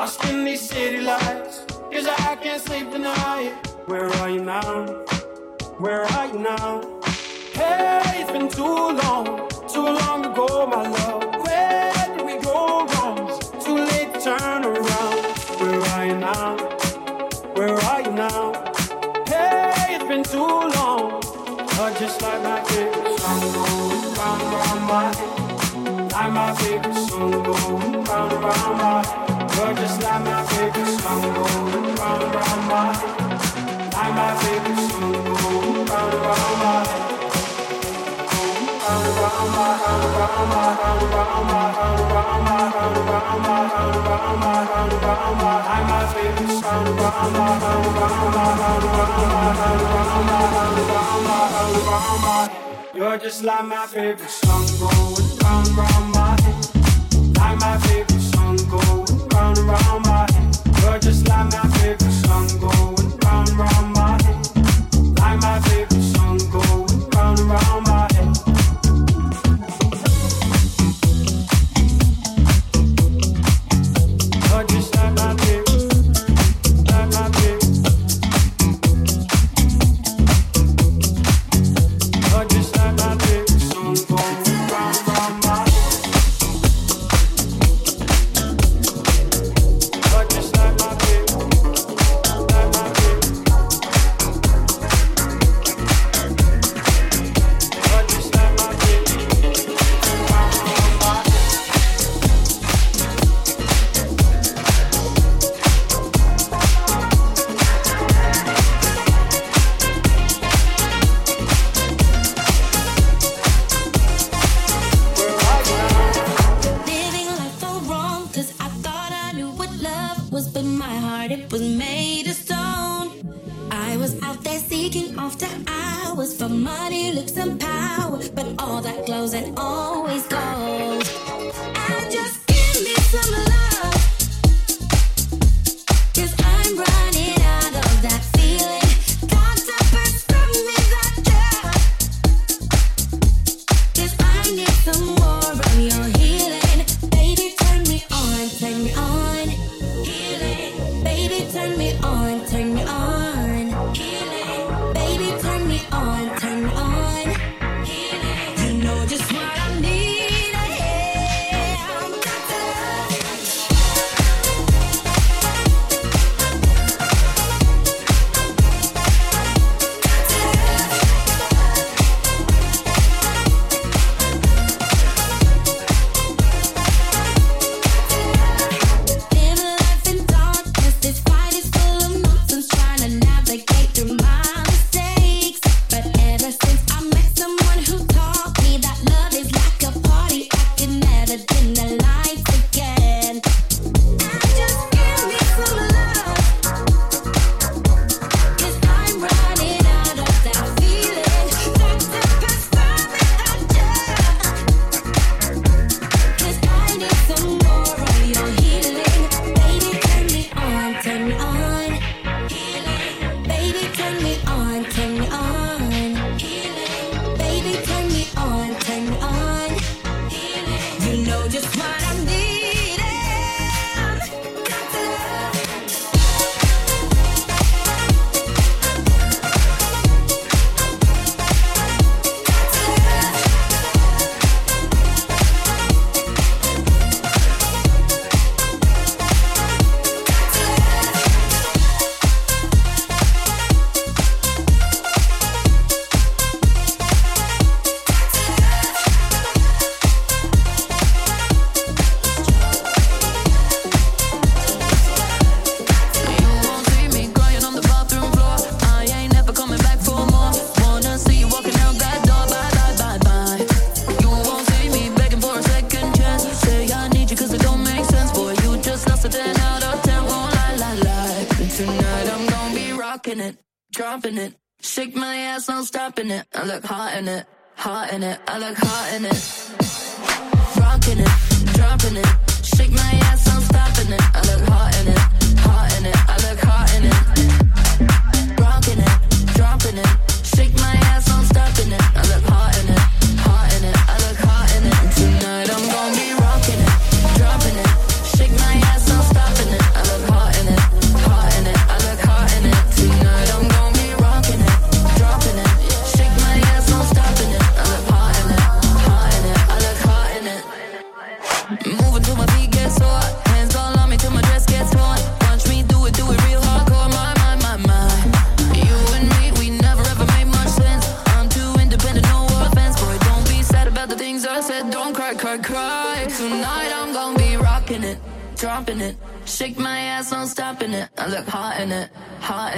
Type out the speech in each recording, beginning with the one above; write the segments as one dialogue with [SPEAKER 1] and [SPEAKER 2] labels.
[SPEAKER 1] Lost in these city lights, cause I can't sleep tonight. Where are you now? Where are you now? Hey, it's been too long, too long ago, my love. Where did we go wrong? Too late to turn around. Where are you now? Where are you now? Hey, it's been too long. You're just like my favorite song going round round my head. Like my favorite song going round round my head. You're just like my favorite song going round round round round. Round round round round round round round round round round round round round round my. Favorite song round round round round round round round round round round round. You're just like my favorite song going round round going round and round my head. You're just like my favorite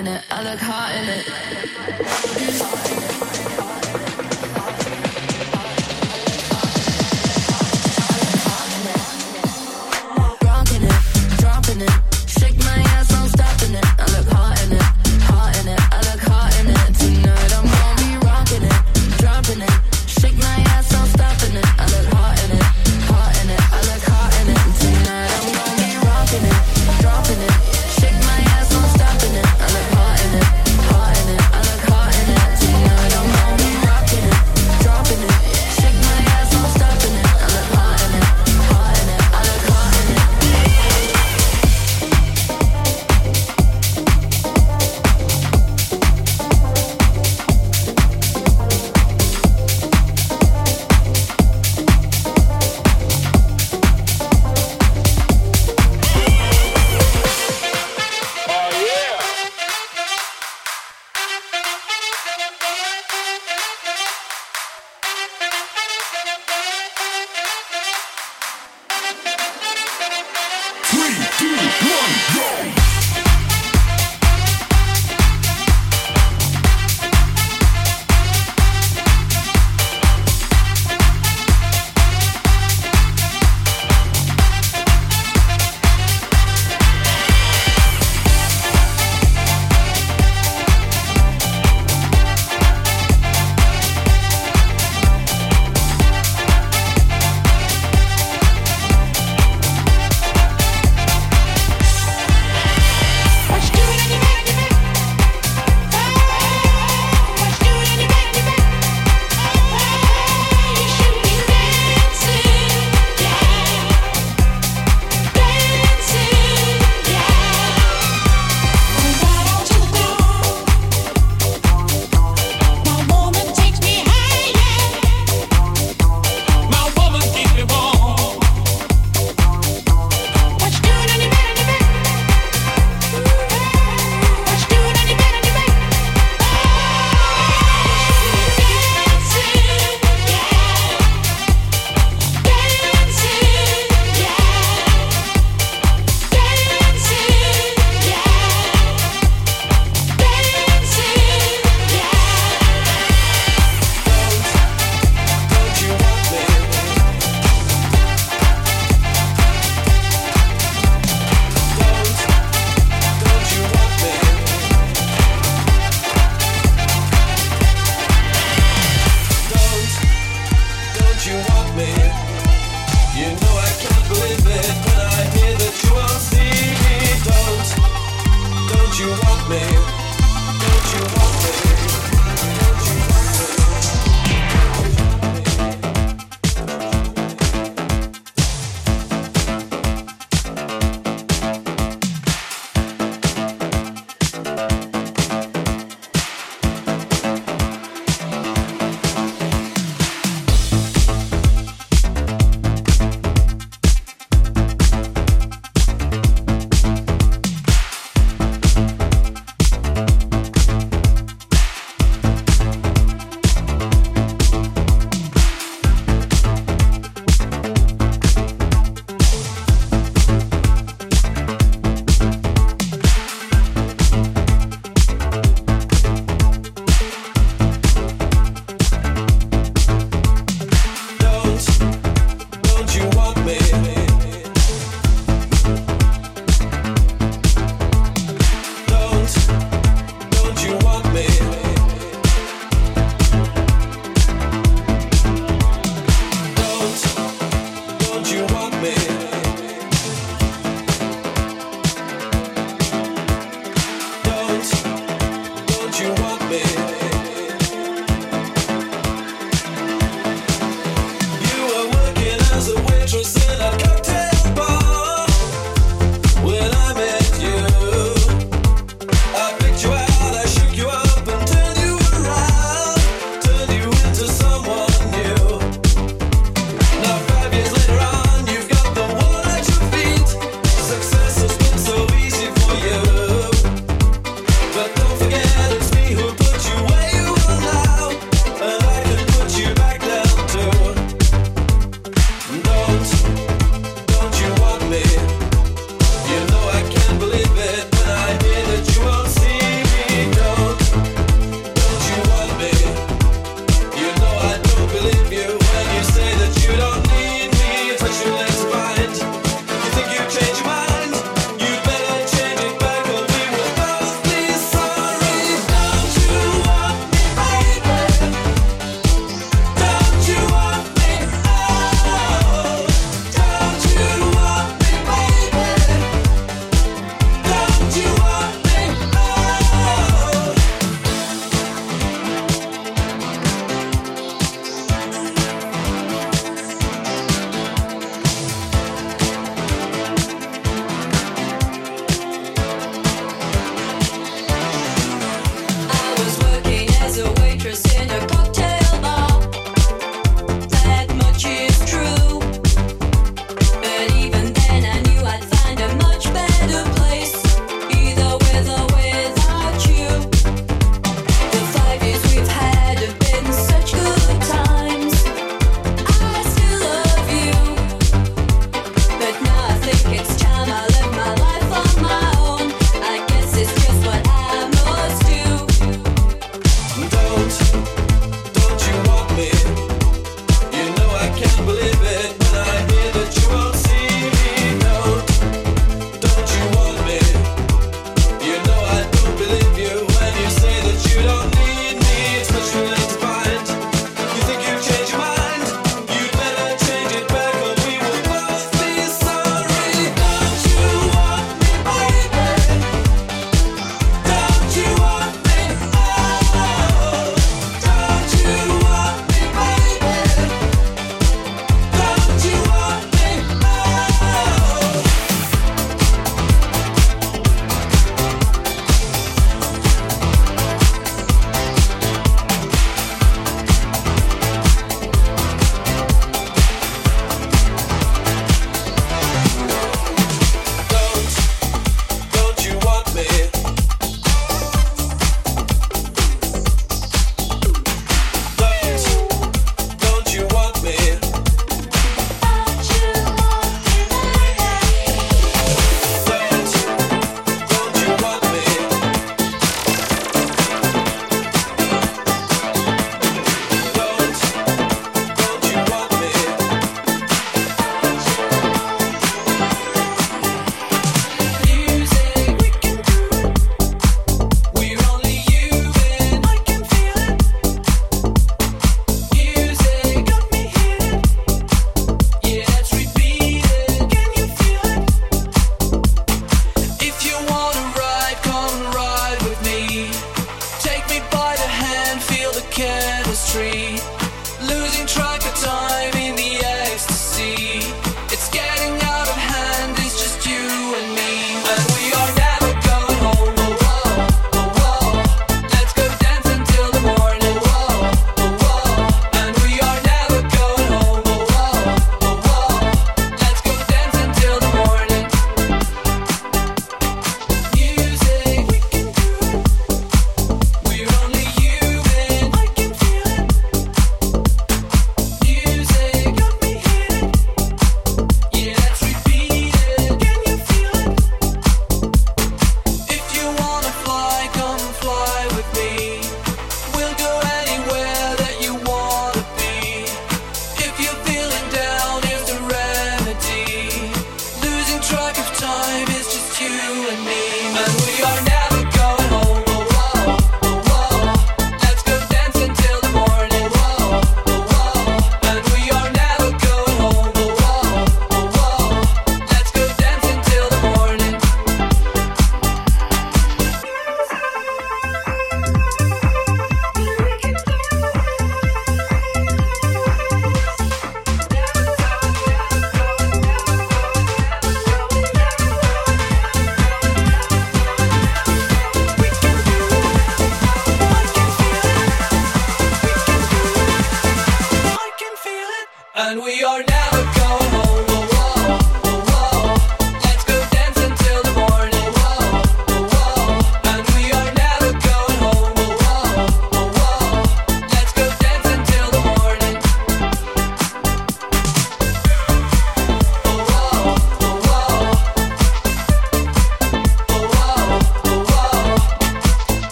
[SPEAKER 2] in it. I look hot in it.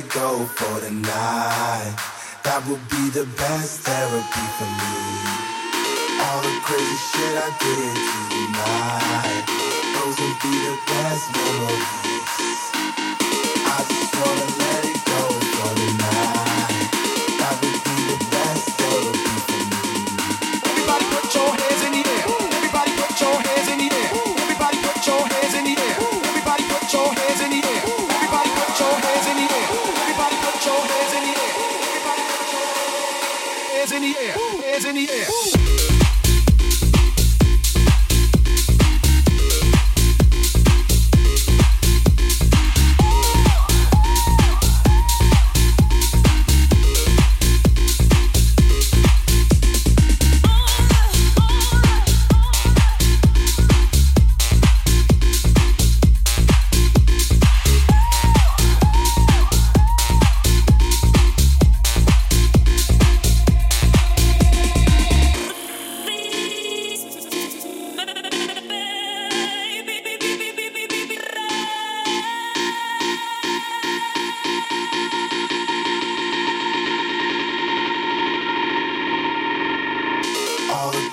[SPEAKER 3] let go for the night. That would be the best therapy for me. All the crazy shit I did tonight. Those would be the best memories.
[SPEAKER 4] in the air, hands in the air.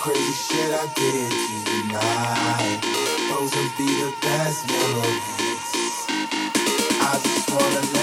[SPEAKER 5] crazy shit I did tonight. Those will be the best memories. I just wanna.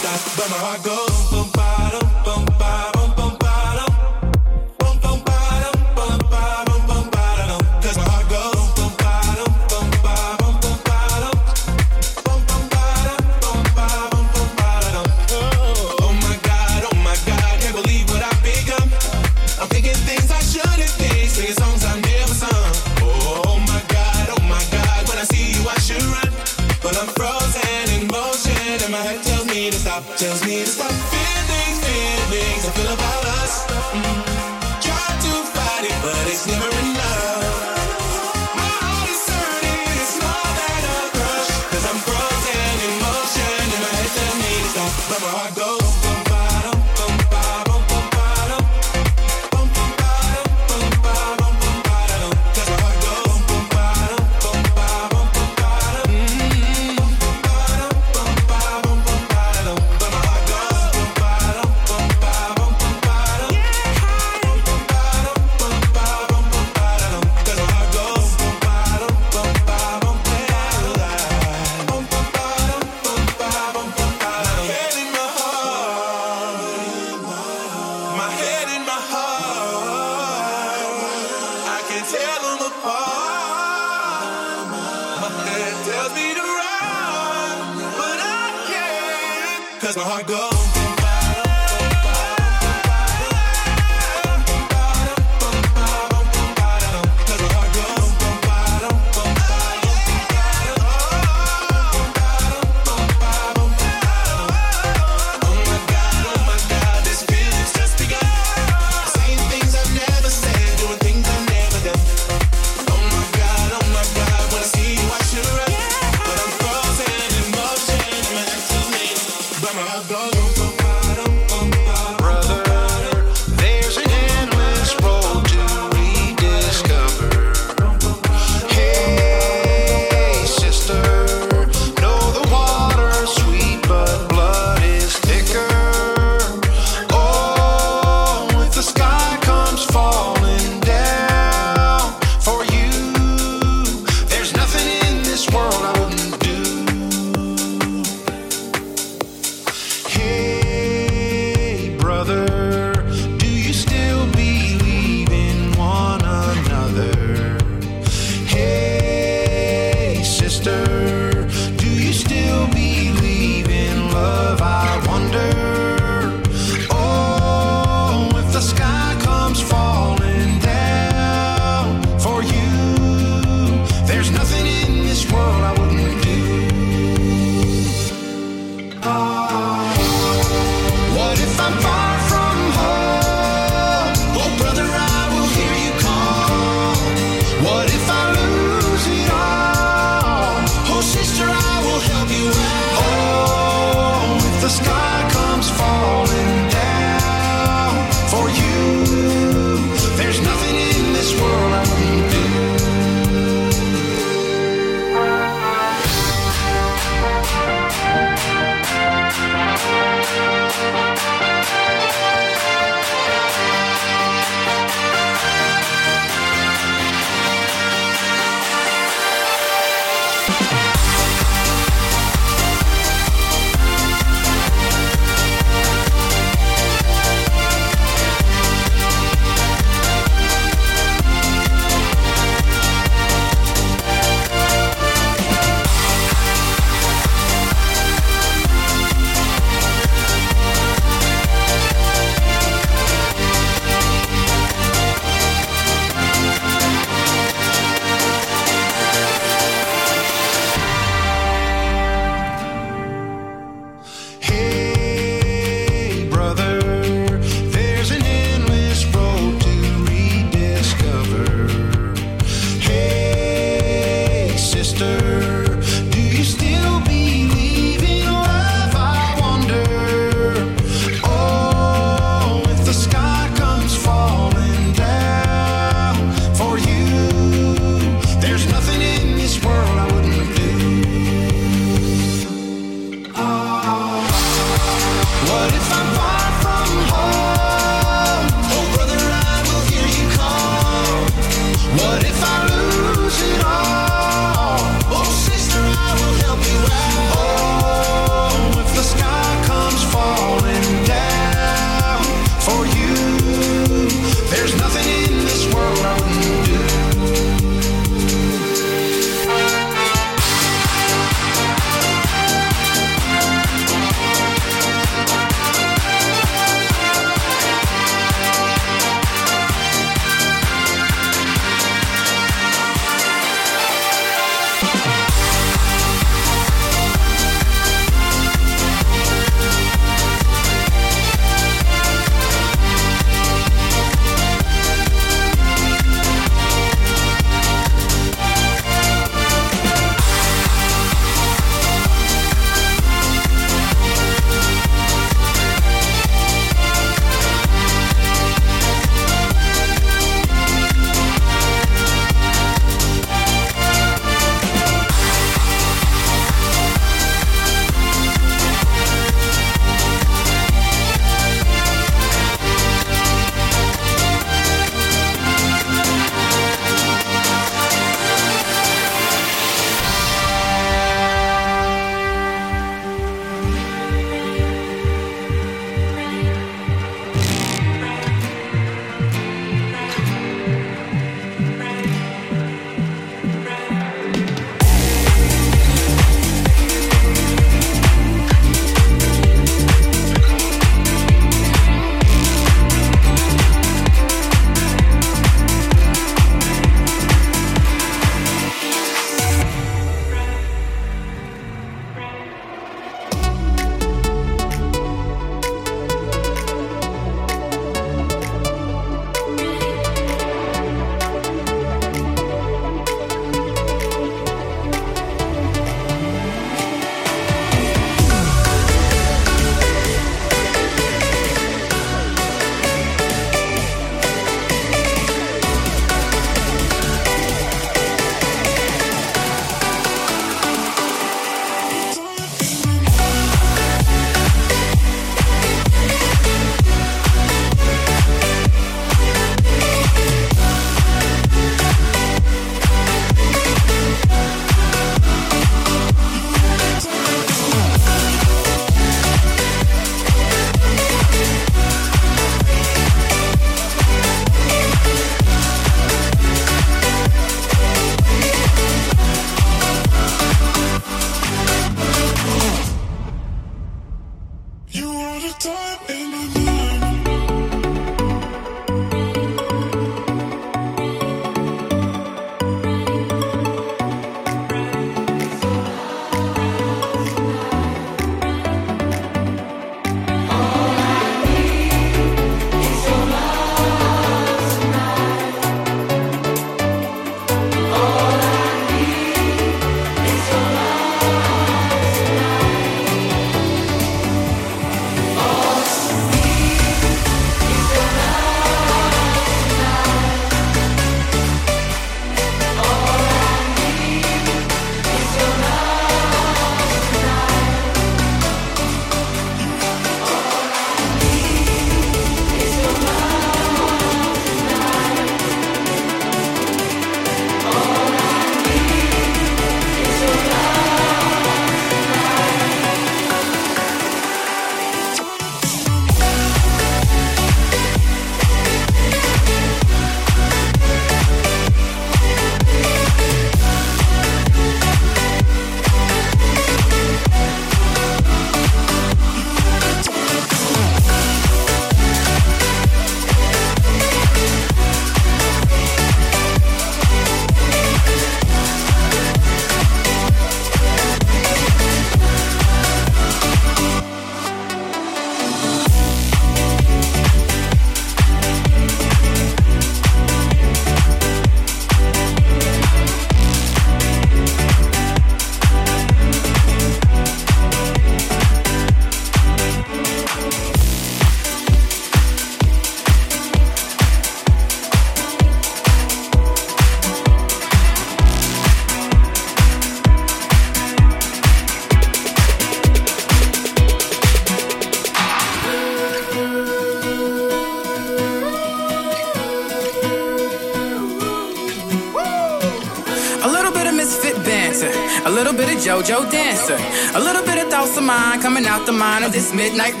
[SPEAKER 2] Midnight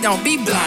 [SPEAKER 2] don't be blinded.